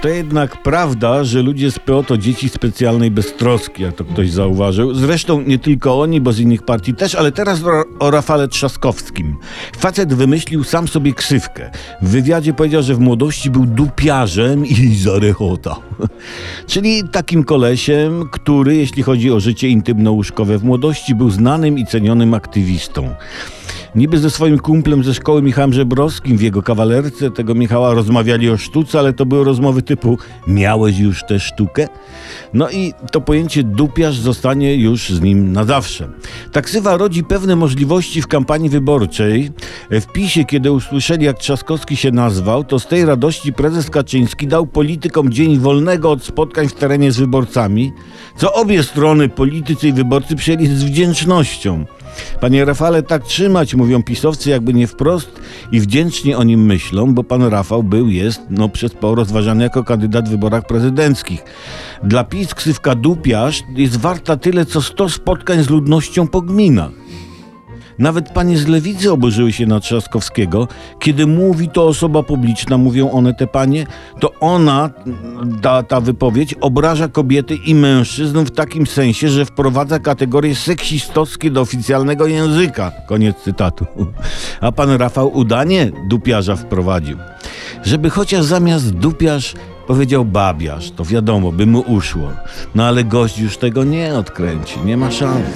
To jednak prawda, że ludzie z PO to dzieci specjalnej beztroski, jak to ktoś zauważył. Zresztą nie tylko oni, bo z innych partii też, ale teraz o, Rafale Trzaskowskim. Facet wymyślił sam sobie ksywkę. W wywiadzie powiedział, że w młodości był dupiarzem i zarechota. Czyli takim kolesiem, który, jeśli chodzi o życie intymno-łóżkowe w młodości, był znanym i cenionym aktywistą. Niby ze swoim kumplem ze szkoły Michałem Żebrowskim w jego kawalerce tego Michała rozmawiali o sztuce, ale to były rozmowy typu miałeś już tę sztukę? No i to pojęcie dupiarz zostanie już z nim na zawsze. Taksywa rodzi pewne możliwości w kampanii wyborczej. W PiSie, kiedy usłyszeli jak Trzaskowski się nazwał, to z tej radości prezes Kaczyński dał politykom dzień wolnego od spotkań w terenie z wyborcami, co obie strony, politycy i wyborcy, przyjęli z wdzięcznością. Panie Rafale, tak trzymać, mówią pisowcy jakby nie wprost i wdzięcznie o nim myślą, bo pan Rafał był, jest, no przez PO rozważany jako kandydat w wyborach prezydenckich. Dla PiS ksywka dupiarz jest warta tyle, co 100 spotkań z ludnością po gminach. Nawet panie z lewicy oburzyły się na Trzaskowskiego. Kiedy mówi to osoba publiczna, mówią one te panie, to ona, ta, ta wypowiedź, obraża kobiety i mężczyzn w takim sensie, że wprowadza kategorie seksistowskie do oficjalnego języka. Koniec cytatu. A pan Rafał udanie dupiarza wprowadził. Żeby chociaż zamiast dupiarz powiedział babiarz, to wiadomo, by mu uszło. No ale gość już tego nie odkręci, nie ma szans.